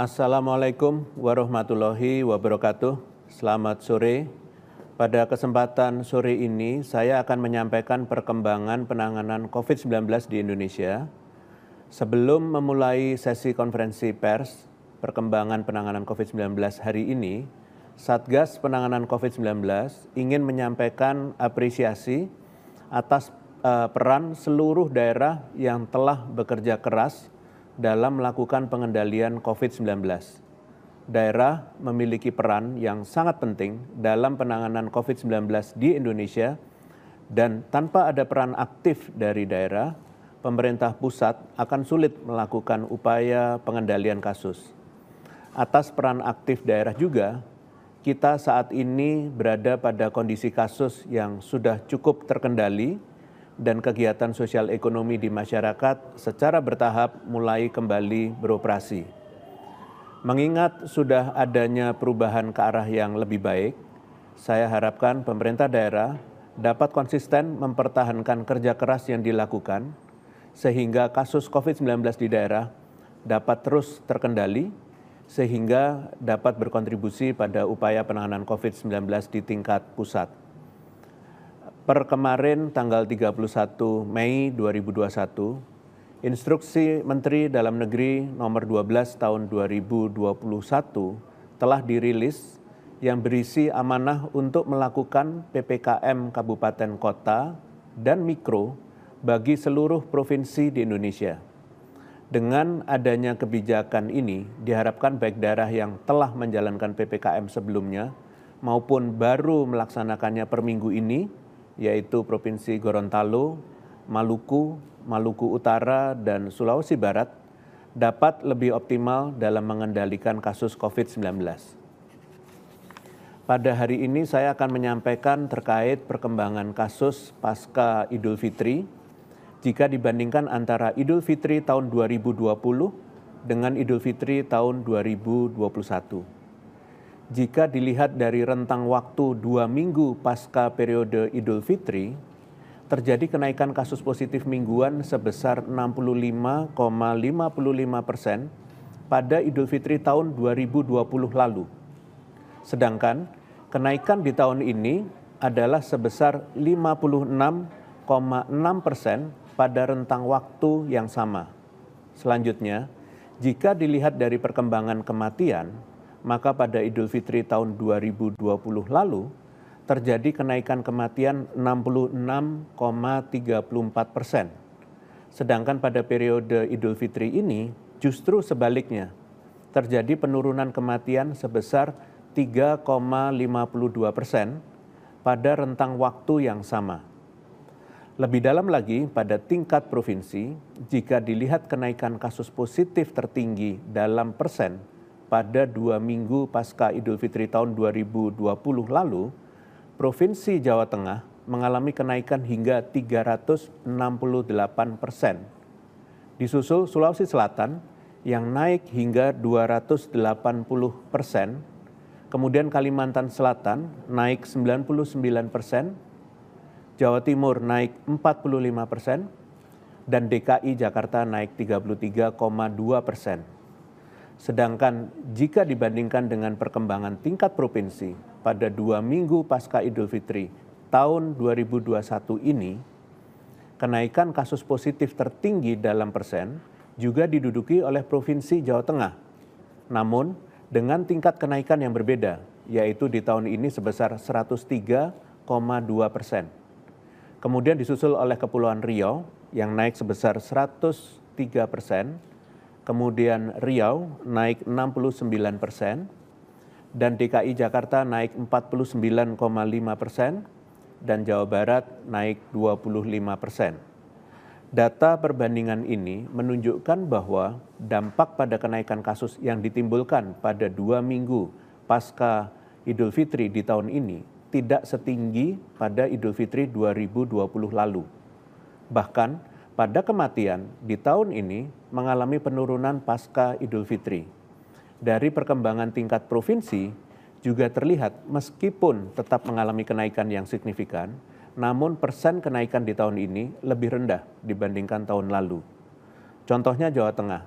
Assalamualaikum warahmatullahi wabarakatuh. Selamat sore. Pada kesempatan sore ini, saya akan menyampaikan perkembangan penanganan COVID-19 di Indonesia. Sebelum memulai sesi konferensi pers, perkembangan penanganan COVID-19 hari ini, Satgas Penanganan COVID-19 ingin menyampaikan apresiasi atas uh, peran seluruh daerah yang telah bekerja keras dalam melakukan pengendalian COVID-19 daerah memiliki peran yang sangat penting dalam penanganan COVID-19 di Indonesia dan tanpa ada peran aktif dari daerah, pemerintah pusat akan sulit melakukan upaya pengendalian kasus. Atas peran aktif daerah juga, kita saat ini berada pada kondisi kasus yang sudah cukup terkendali dan kegiatan sosial ekonomi di masyarakat secara bertahap mulai kembali beroperasi. Mengingat sudah adanya perubahan ke arah yang lebih baik, saya harapkan pemerintah daerah dapat konsisten mempertahankan kerja keras yang dilakukan sehingga kasus COVID-19 di daerah dapat terus terkendali sehingga dapat berkontribusi pada upaya penanganan COVID-19 di tingkat pusat. Per kemarin tanggal 31 Mei 2021, Instruksi Menteri Dalam Negeri nomor 12 tahun 2021 telah dirilis yang berisi amanah untuk melakukan PPKM kabupaten kota dan mikro bagi seluruh provinsi di Indonesia. Dengan adanya kebijakan ini, diharapkan baik daerah yang telah menjalankan PPKM sebelumnya maupun baru melaksanakannya per minggu ini, yaitu Provinsi Gorontalo, Maluku, Maluku Utara, dan Sulawesi Barat dapat lebih optimal dalam mengendalikan kasus COVID-19. Pada hari ini saya akan menyampaikan terkait perkembangan kasus pasca Idul Fitri jika dibandingkan antara Idul Fitri tahun 2020 dengan Idul Fitri tahun 2021. Jika dilihat dari rentang waktu dua minggu pasca periode Idul Fitri, terjadi kenaikan kasus positif mingguan sebesar 65,55 persen pada Idul Fitri tahun 2020 lalu. Sedangkan kenaikan di tahun ini adalah sebesar 56,6 persen pada rentang waktu yang sama. Selanjutnya, jika dilihat dari perkembangan kematian, maka pada Idul Fitri tahun 2020 lalu terjadi kenaikan kematian 66,34 persen. Sedangkan pada periode Idul Fitri ini justru sebaliknya, terjadi penurunan kematian sebesar 3,52 persen pada rentang waktu yang sama. Lebih dalam lagi, pada tingkat provinsi, jika dilihat kenaikan kasus positif tertinggi dalam persen pada dua minggu pasca Idul Fitri tahun 2020 lalu, Provinsi Jawa Tengah mengalami kenaikan hingga 368 persen. Disusul Sulawesi Selatan yang naik hingga 280 persen, kemudian Kalimantan Selatan naik 99 persen, Jawa Timur naik 45 persen, dan DKI Jakarta naik 33,2 persen. Sedangkan jika dibandingkan dengan perkembangan tingkat provinsi pada dua minggu pasca Idul Fitri tahun 2021 ini, kenaikan kasus positif tertinggi dalam persen juga diduduki oleh Provinsi Jawa Tengah. Namun, dengan tingkat kenaikan yang berbeda, yaitu di tahun ini sebesar 103,2 persen. Kemudian disusul oleh Kepulauan Riau yang naik sebesar 103 persen, kemudian Riau naik 69 persen, dan DKI Jakarta naik 49,5 persen, dan Jawa Barat naik 25 persen. Data perbandingan ini menunjukkan bahwa dampak pada kenaikan kasus yang ditimbulkan pada dua minggu pasca Idul Fitri di tahun ini tidak setinggi pada Idul Fitri 2020 lalu. Bahkan pada kematian di tahun ini mengalami penurunan pasca Idul Fitri. Dari perkembangan tingkat provinsi juga terlihat meskipun tetap mengalami kenaikan yang signifikan, namun persen kenaikan di tahun ini lebih rendah dibandingkan tahun lalu. Contohnya Jawa Tengah.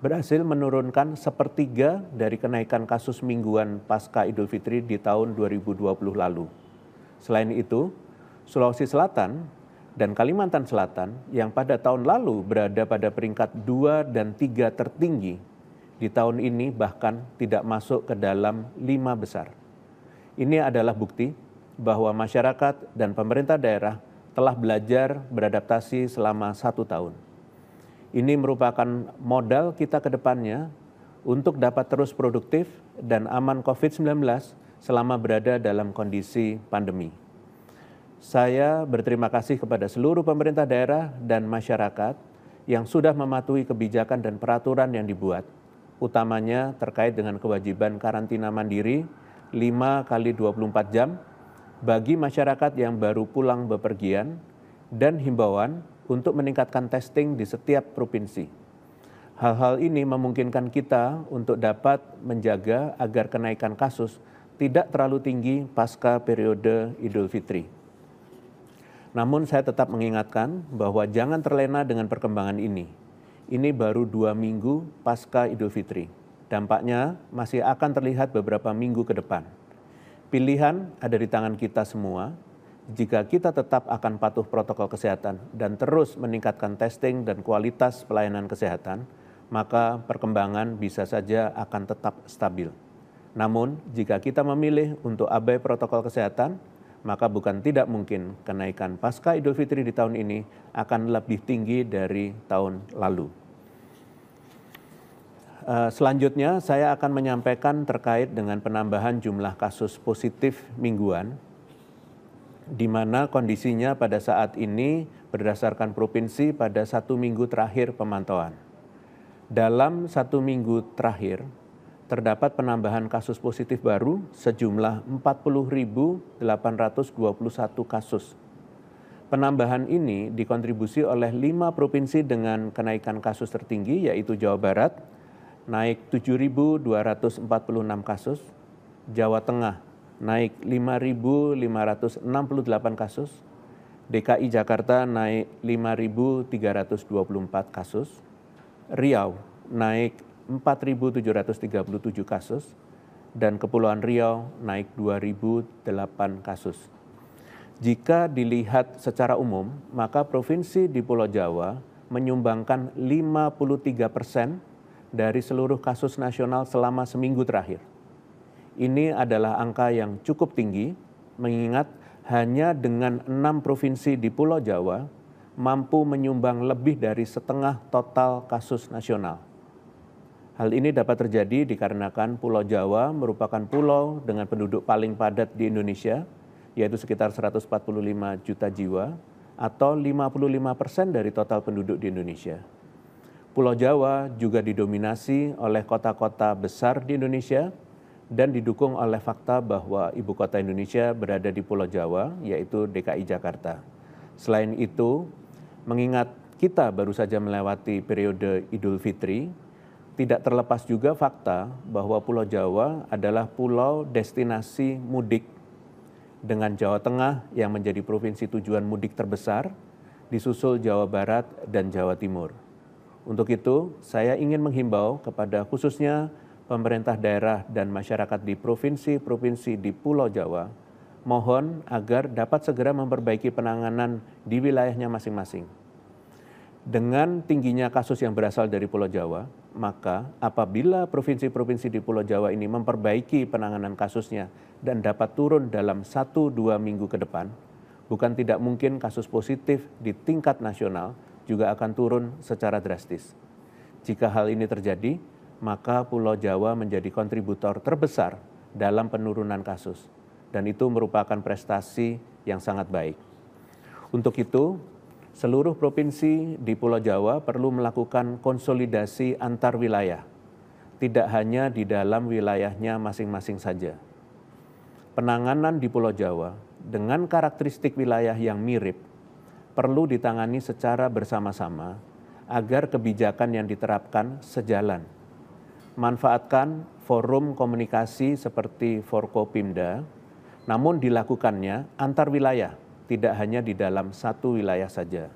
berhasil menurunkan sepertiga dari kenaikan kasus mingguan pasca Idul Fitri di tahun 2020 lalu. Selain itu, Sulawesi Selatan dan Kalimantan Selatan yang pada tahun lalu berada pada peringkat 2 dan 3 tertinggi di tahun ini bahkan tidak masuk ke dalam lima besar. Ini adalah bukti bahwa masyarakat dan pemerintah daerah telah belajar beradaptasi selama satu tahun. Ini merupakan modal kita ke depannya untuk dapat terus produktif dan aman COVID-19 selama berada dalam kondisi pandemi. Saya berterima kasih kepada seluruh pemerintah daerah dan masyarakat yang sudah mematuhi kebijakan dan peraturan yang dibuat, utamanya terkait dengan kewajiban karantina mandiri 5 kali 24 jam bagi masyarakat yang baru pulang bepergian dan himbauan untuk meningkatkan testing di setiap provinsi. Hal-hal ini memungkinkan kita untuk dapat menjaga agar kenaikan kasus tidak terlalu tinggi pasca periode Idul Fitri. Namun saya tetap mengingatkan bahwa jangan terlena dengan perkembangan ini. Ini baru dua minggu pasca Idul Fitri. Dampaknya masih akan terlihat beberapa minggu ke depan. Pilihan ada di tangan kita semua. Jika kita tetap akan patuh protokol kesehatan dan terus meningkatkan testing dan kualitas pelayanan kesehatan, maka perkembangan bisa saja akan tetap stabil. Namun, jika kita memilih untuk abai protokol kesehatan, maka bukan tidak mungkin kenaikan pasca Idul Fitri di tahun ini akan lebih tinggi dari tahun lalu. Eh, selanjutnya saya akan menyampaikan terkait dengan penambahan jumlah kasus positif mingguan, di mana kondisinya pada saat ini berdasarkan provinsi pada satu minggu terakhir pemantauan. Dalam satu minggu terakhir, terdapat penambahan kasus positif baru sejumlah 40.821 kasus. Penambahan ini dikontribusi oleh lima provinsi dengan kenaikan kasus tertinggi, yaitu Jawa Barat, naik 7.246 kasus, Jawa Tengah naik 5.568 kasus, DKI Jakarta naik 5.324 kasus, Riau naik 4.737 kasus, dan Kepulauan Riau naik 2.008 kasus. Jika dilihat secara umum, maka provinsi di Pulau Jawa menyumbangkan 53 persen dari seluruh kasus nasional selama seminggu terakhir. Ini adalah angka yang cukup tinggi, mengingat hanya dengan enam provinsi di Pulau Jawa mampu menyumbang lebih dari setengah total kasus nasional. Hal ini dapat terjadi dikarenakan Pulau Jawa merupakan pulau dengan penduduk paling padat di Indonesia, yaitu sekitar 145 juta jiwa, atau 55 persen dari total penduduk di Indonesia. Pulau Jawa juga didominasi oleh kota-kota besar di Indonesia dan didukung oleh fakta bahwa ibu kota Indonesia berada di Pulau Jawa, yaitu DKI Jakarta. Selain itu, mengingat kita baru saja melewati periode Idul Fitri, tidak terlepas juga fakta bahwa Pulau Jawa adalah pulau destinasi mudik dengan Jawa Tengah yang menjadi provinsi tujuan mudik terbesar, disusul Jawa Barat dan Jawa Timur. Untuk itu, saya ingin menghimbau kepada khususnya pemerintah daerah dan masyarakat di provinsi-provinsi di Pulau Jawa, mohon agar dapat segera memperbaiki penanganan di wilayahnya masing-masing. Dengan tingginya kasus yang berasal dari Pulau Jawa, maka apabila provinsi-provinsi di Pulau Jawa ini memperbaiki penanganan kasusnya dan dapat turun dalam satu dua minggu ke depan, bukan tidak mungkin kasus positif di tingkat nasional juga akan turun secara drastis. Jika hal ini terjadi, maka Pulau Jawa menjadi kontributor terbesar dalam penurunan kasus, dan itu merupakan prestasi yang sangat baik. Untuk itu, seluruh provinsi di Pulau Jawa perlu melakukan konsolidasi antar wilayah, tidak hanya di dalam wilayahnya masing-masing saja. Penanganan di Pulau Jawa dengan karakteristik wilayah yang mirip perlu ditangani secara bersama-sama agar kebijakan yang diterapkan sejalan. Manfaatkan forum komunikasi seperti Forkopimda, namun dilakukannya antar wilayah, tidak hanya di dalam satu wilayah saja.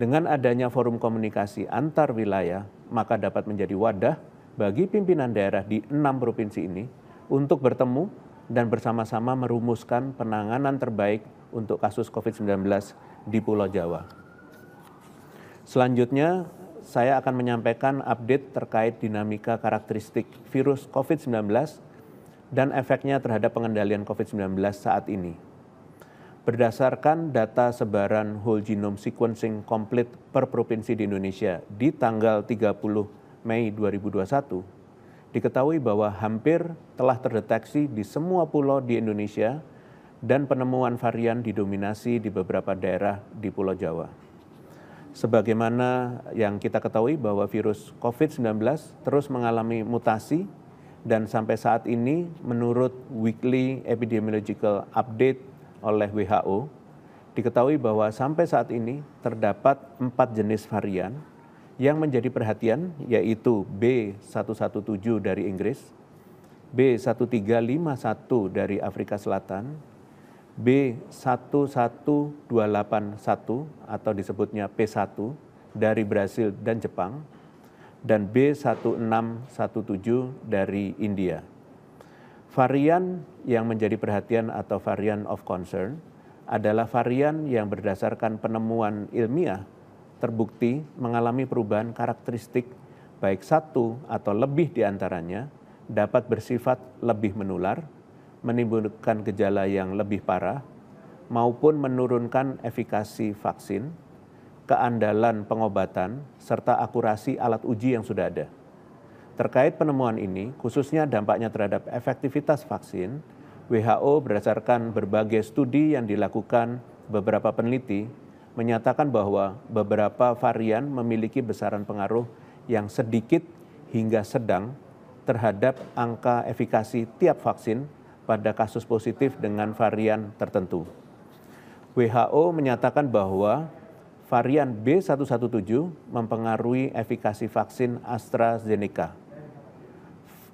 Dengan adanya forum komunikasi antar wilayah, maka dapat menjadi wadah bagi pimpinan daerah di enam provinsi ini untuk bertemu dan bersama-sama merumuskan penanganan terbaik untuk kasus COVID-19 di Pulau Jawa. Selanjutnya, saya akan menyampaikan update terkait dinamika karakteristik virus COVID-19 dan efeknya terhadap pengendalian COVID-19 saat ini. Berdasarkan data sebaran whole genome sequencing komplit per provinsi di Indonesia di tanggal 30 Mei 2021, diketahui bahwa hampir telah terdeteksi di semua pulau di Indonesia dan penemuan varian didominasi di beberapa daerah di Pulau Jawa. Sebagaimana yang kita ketahui bahwa virus COVID-19 terus mengalami mutasi dan sampai saat ini menurut Weekly Epidemiological Update oleh WHO, diketahui bahwa sampai saat ini terdapat empat jenis varian yang menjadi perhatian yaitu B117 dari Inggris, B1351 dari Afrika Selatan, B11281 atau disebutnya P1 dari Brasil dan Jepang, dan B1617 dari India. Varian yang menjadi perhatian atau varian of concern adalah varian yang berdasarkan penemuan ilmiah terbukti mengalami perubahan karakteristik baik satu atau lebih di antaranya dapat bersifat lebih menular, menimbulkan gejala yang lebih parah, maupun menurunkan efikasi vaksin, keandalan pengobatan, serta akurasi alat uji yang sudah ada. Terkait penemuan ini, khususnya dampaknya terhadap efektivitas vaksin, WHO berdasarkan berbagai studi yang dilakukan beberapa peneliti menyatakan bahwa beberapa varian memiliki besaran pengaruh yang sedikit hingga sedang terhadap angka efikasi tiap vaksin pada kasus positif dengan varian tertentu. WHO menyatakan bahwa varian B117 mempengaruhi efikasi vaksin AstraZeneca.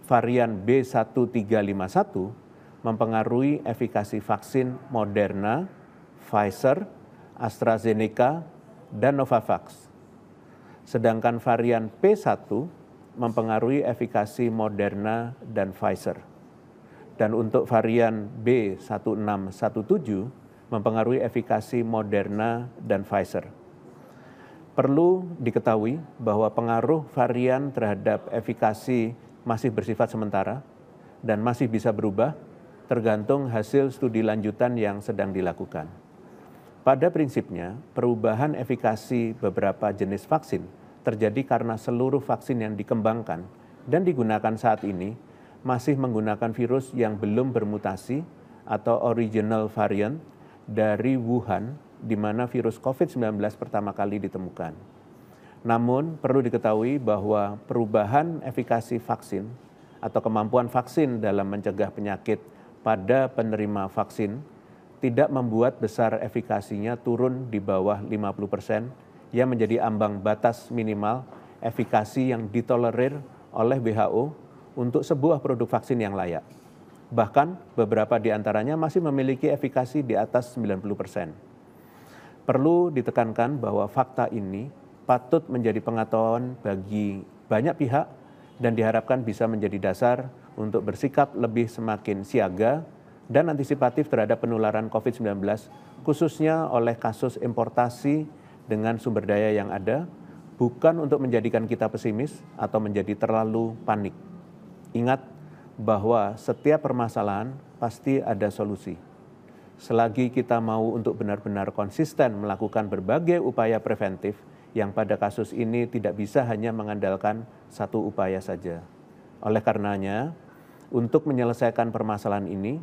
Varian B1351 mempengaruhi efikasi vaksin Moderna, Pfizer, AstraZeneca, dan Novavax. Sedangkan varian P1 mempengaruhi efikasi Moderna dan Pfizer. Dan untuk varian B1617 mempengaruhi efikasi Moderna dan Pfizer. Perlu diketahui bahwa pengaruh varian terhadap efikasi masih bersifat sementara dan masih bisa berubah tergantung hasil studi lanjutan yang sedang dilakukan. Pada prinsipnya, perubahan efikasi beberapa jenis vaksin terjadi karena seluruh vaksin yang dikembangkan dan digunakan saat ini masih menggunakan virus yang belum bermutasi atau original variant dari Wuhan, di mana virus COVID-19 pertama kali ditemukan. Namun, perlu diketahui bahwa perubahan efikasi vaksin atau kemampuan vaksin dalam mencegah penyakit pada penerima vaksin tidak membuat besar efikasinya turun di bawah 50 persen yang menjadi ambang batas minimal efikasi yang ditolerir oleh WHO untuk sebuah produk vaksin yang layak. Bahkan beberapa di antaranya masih memiliki efikasi di atas 90 persen. Perlu ditekankan bahwa fakta ini patut menjadi pengetahuan bagi banyak pihak dan diharapkan bisa menjadi dasar untuk bersikap lebih semakin siaga dan antisipatif terhadap penularan COVID-19, khususnya oleh kasus importasi dengan sumber daya yang ada, bukan untuk menjadikan kita pesimis atau menjadi terlalu panik. Ingat bahwa setiap permasalahan pasti ada solusi. Selagi kita mau untuk benar-benar konsisten melakukan berbagai upaya preventif, yang pada kasus ini tidak bisa hanya mengandalkan satu upaya saja. Oleh karenanya, untuk menyelesaikan permasalahan ini,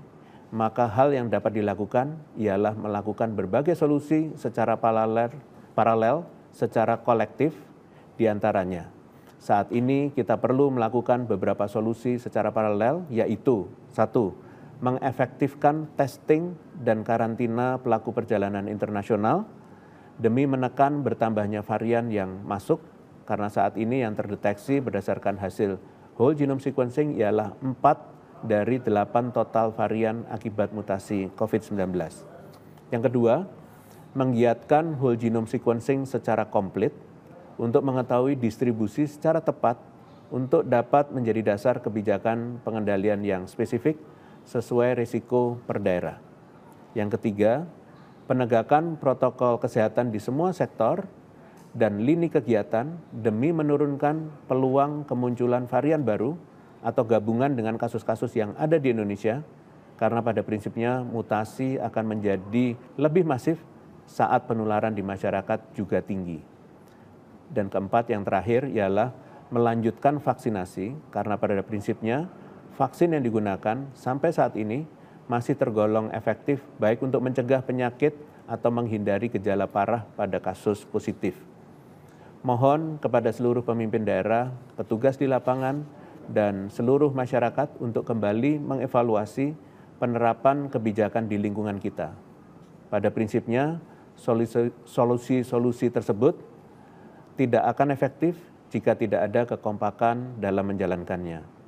maka hal yang dapat dilakukan ialah melakukan berbagai solusi secara paralel, paralel secara kolektif di antaranya. Saat ini kita perlu melakukan beberapa solusi secara paralel yaitu satu, mengefektifkan testing dan karantina pelaku perjalanan internasional demi menekan bertambahnya varian yang masuk karena saat ini yang terdeteksi berdasarkan hasil whole genome sequencing ialah 4 dari delapan total varian akibat mutasi COVID-19. Yang kedua, menggiatkan whole genome sequencing secara komplit untuk mengetahui distribusi secara tepat untuk dapat menjadi dasar kebijakan pengendalian yang spesifik sesuai risiko per daerah. Yang ketiga, penegakan protokol kesehatan di semua sektor dan lini kegiatan demi menurunkan peluang kemunculan varian baru atau gabungan dengan kasus-kasus yang ada di Indonesia karena pada prinsipnya mutasi akan menjadi lebih masif saat penularan di masyarakat juga tinggi. Dan keempat yang terakhir ialah melanjutkan vaksinasi karena pada prinsipnya vaksin yang digunakan sampai saat ini masih tergolong efektif baik untuk mencegah penyakit atau menghindari gejala parah pada kasus positif. Mohon kepada seluruh pemimpin daerah, petugas di lapangan, dan seluruh masyarakat untuk kembali mengevaluasi penerapan kebijakan di lingkungan kita. Pada prinsipnya, solusi-solusi tersebut tidak akan efektif jika tidak ada kekompakan dalam menjalankannya.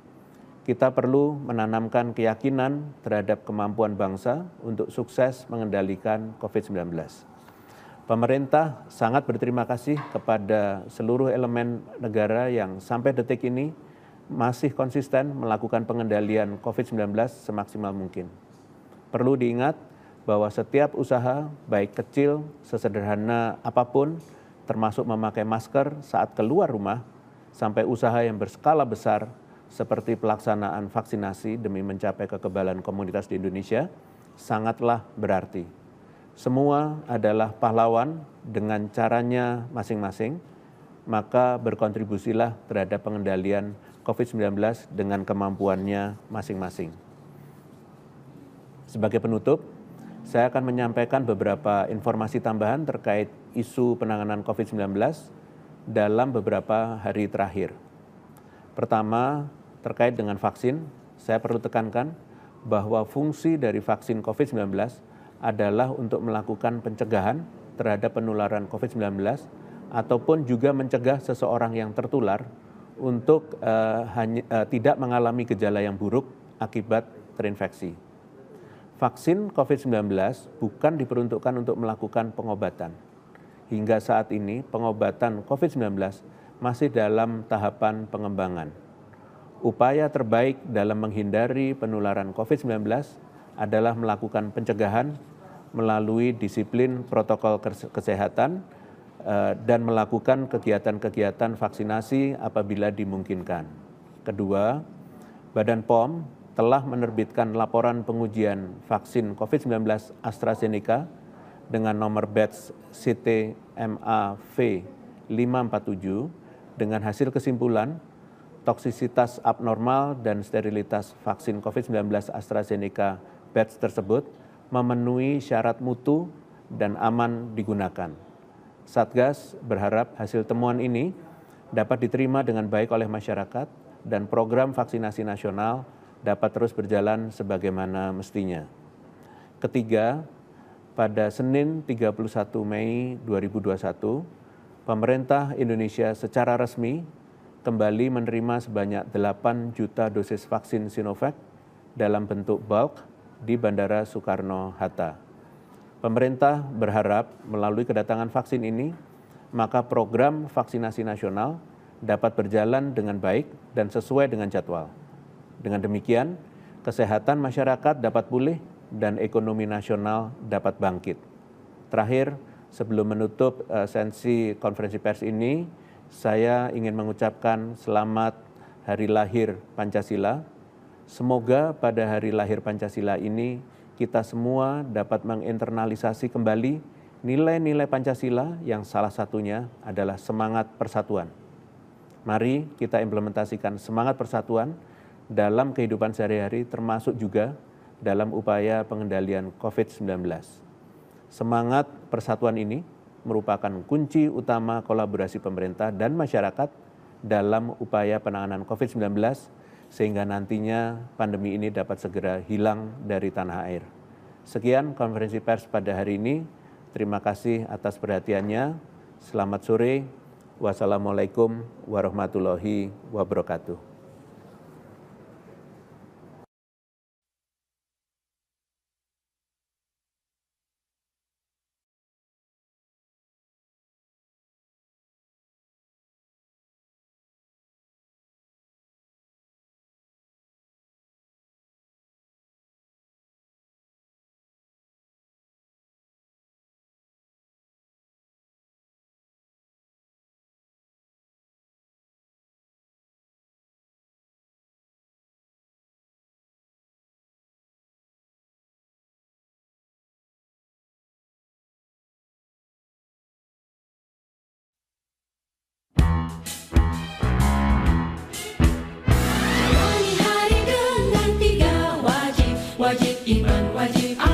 Kita perlu menanamkan keyakinan terhadap kemampuan bangsa untuk sukses mengendalikan COVID-19. Pemerintah sangat berterima kasih kepada seluruh elemen negara yang sampai detik ini masih konsisten melakukan pengendalian COVID-19 semaksimal mungkin. Perlu diingat bahwa setiap usaha, baik kecil, sesederhana apa pun, termasuk memakai masker saat keluar rumah, sampai usaha yang berskala besar seperti pelaksanaan vaksinasi demi mencapai kekebalan komunitas di Indonesia, sangatlah berarti. Semua adalah pahlawan dengan caranya masing-masing, maka berkontribusilah terhadap pengendalian COVID-19 dengan kemampuannya masing-masing. Sebagai penutup, saya akan menyampaikan beberapa informasi tambahan terkait isu penanganan COVID-19 dalam beberapa hari terakhir. Pertama, terkait dengan vaksin, saya perlu tekankan bahwa fungsi dari vaksin COVID-19 adalah untuk melakukan pencegahan terhadap penularan COVID-19 ataupun juga mencegah seseorang yang tertular untuk uh, hanya, uh, tidak mengalami gejala yang buruk akibat terinfeksi. Vaksin COVID-19 bukan diperuntukkan untuk melakukan pengobatan. Hingga saat ini, pengobatan COVID-19 masih dalam tahapan pengembangan. Upaya terbaik dalam menghindari penularan COVID-19 adalah melakukan pencegahan melalui disiplin protokol kesehatan Eh, dan melakukan kegiatan-kegiatan vaksinasi apabila dimungkinkan. Kedua, Badan POM telah menerbitkan laporan pengujian vaksin COVID-19 AstraZeneca dengan nomor batch CTMAV 547 dengan hasil kesimpulan toksisitas abnormal dan sterilitas vaksin COVID-19 AstraZeneca batch tersebut memenuhi syarat mutu dan aman digunakan. Satgas berharap hasil temuan ini dapat diterima dengan baik oleh masyarakat dan program vaksinasi nasional dapat terus berjalan sebagaimana mestinya. Ketiga, pada Senin 31 Mei 2021, pemerintah Indonesia secara resmi kembali menerima sebanyak 8 juta dosis vaksin Sinovac dalam bentuk bulk di Bandara Soekarno-Hatta. Pemerintah berharap melalui kedatangan vaksin ini, maka program vaksinasi nasional dapat berjalan dengan baik dan sesuai dengan jadwal. Dengan demikian, kesehatan masyarakat dapat pulih dan ekonomi nasional dapat bangkit. Terakhir, sebelum menutup uh, sensi konferensi pers ini, saya ingin mengucapkan selamat hari lahir Pancasila. Semoga pada hari lahir Pancasila ini kita semua dapat menginternalisasi kembali nilai-nilai Pancasila yang salah satunya adalah semangat persatuan. Mari kita implementasikan semangat persatuan dalam kehidupan sehari-hari termasuk juga dalam upaya pengendalian COVID-19. Semangat persatuan ini merupakan kunci utama kolaborasi pemerintah dan masyarakat dalam upaya penanganan COVID-19 sehingga nantinya pandemi ini dapat segera hilang dari tanah air. Sekian konferensi pers pada hari ini. Terima kasih atas perhatiannya. Selamat sore. Wassalamualaikum warahmatullahi wabarakatuh. Wajid iman wajib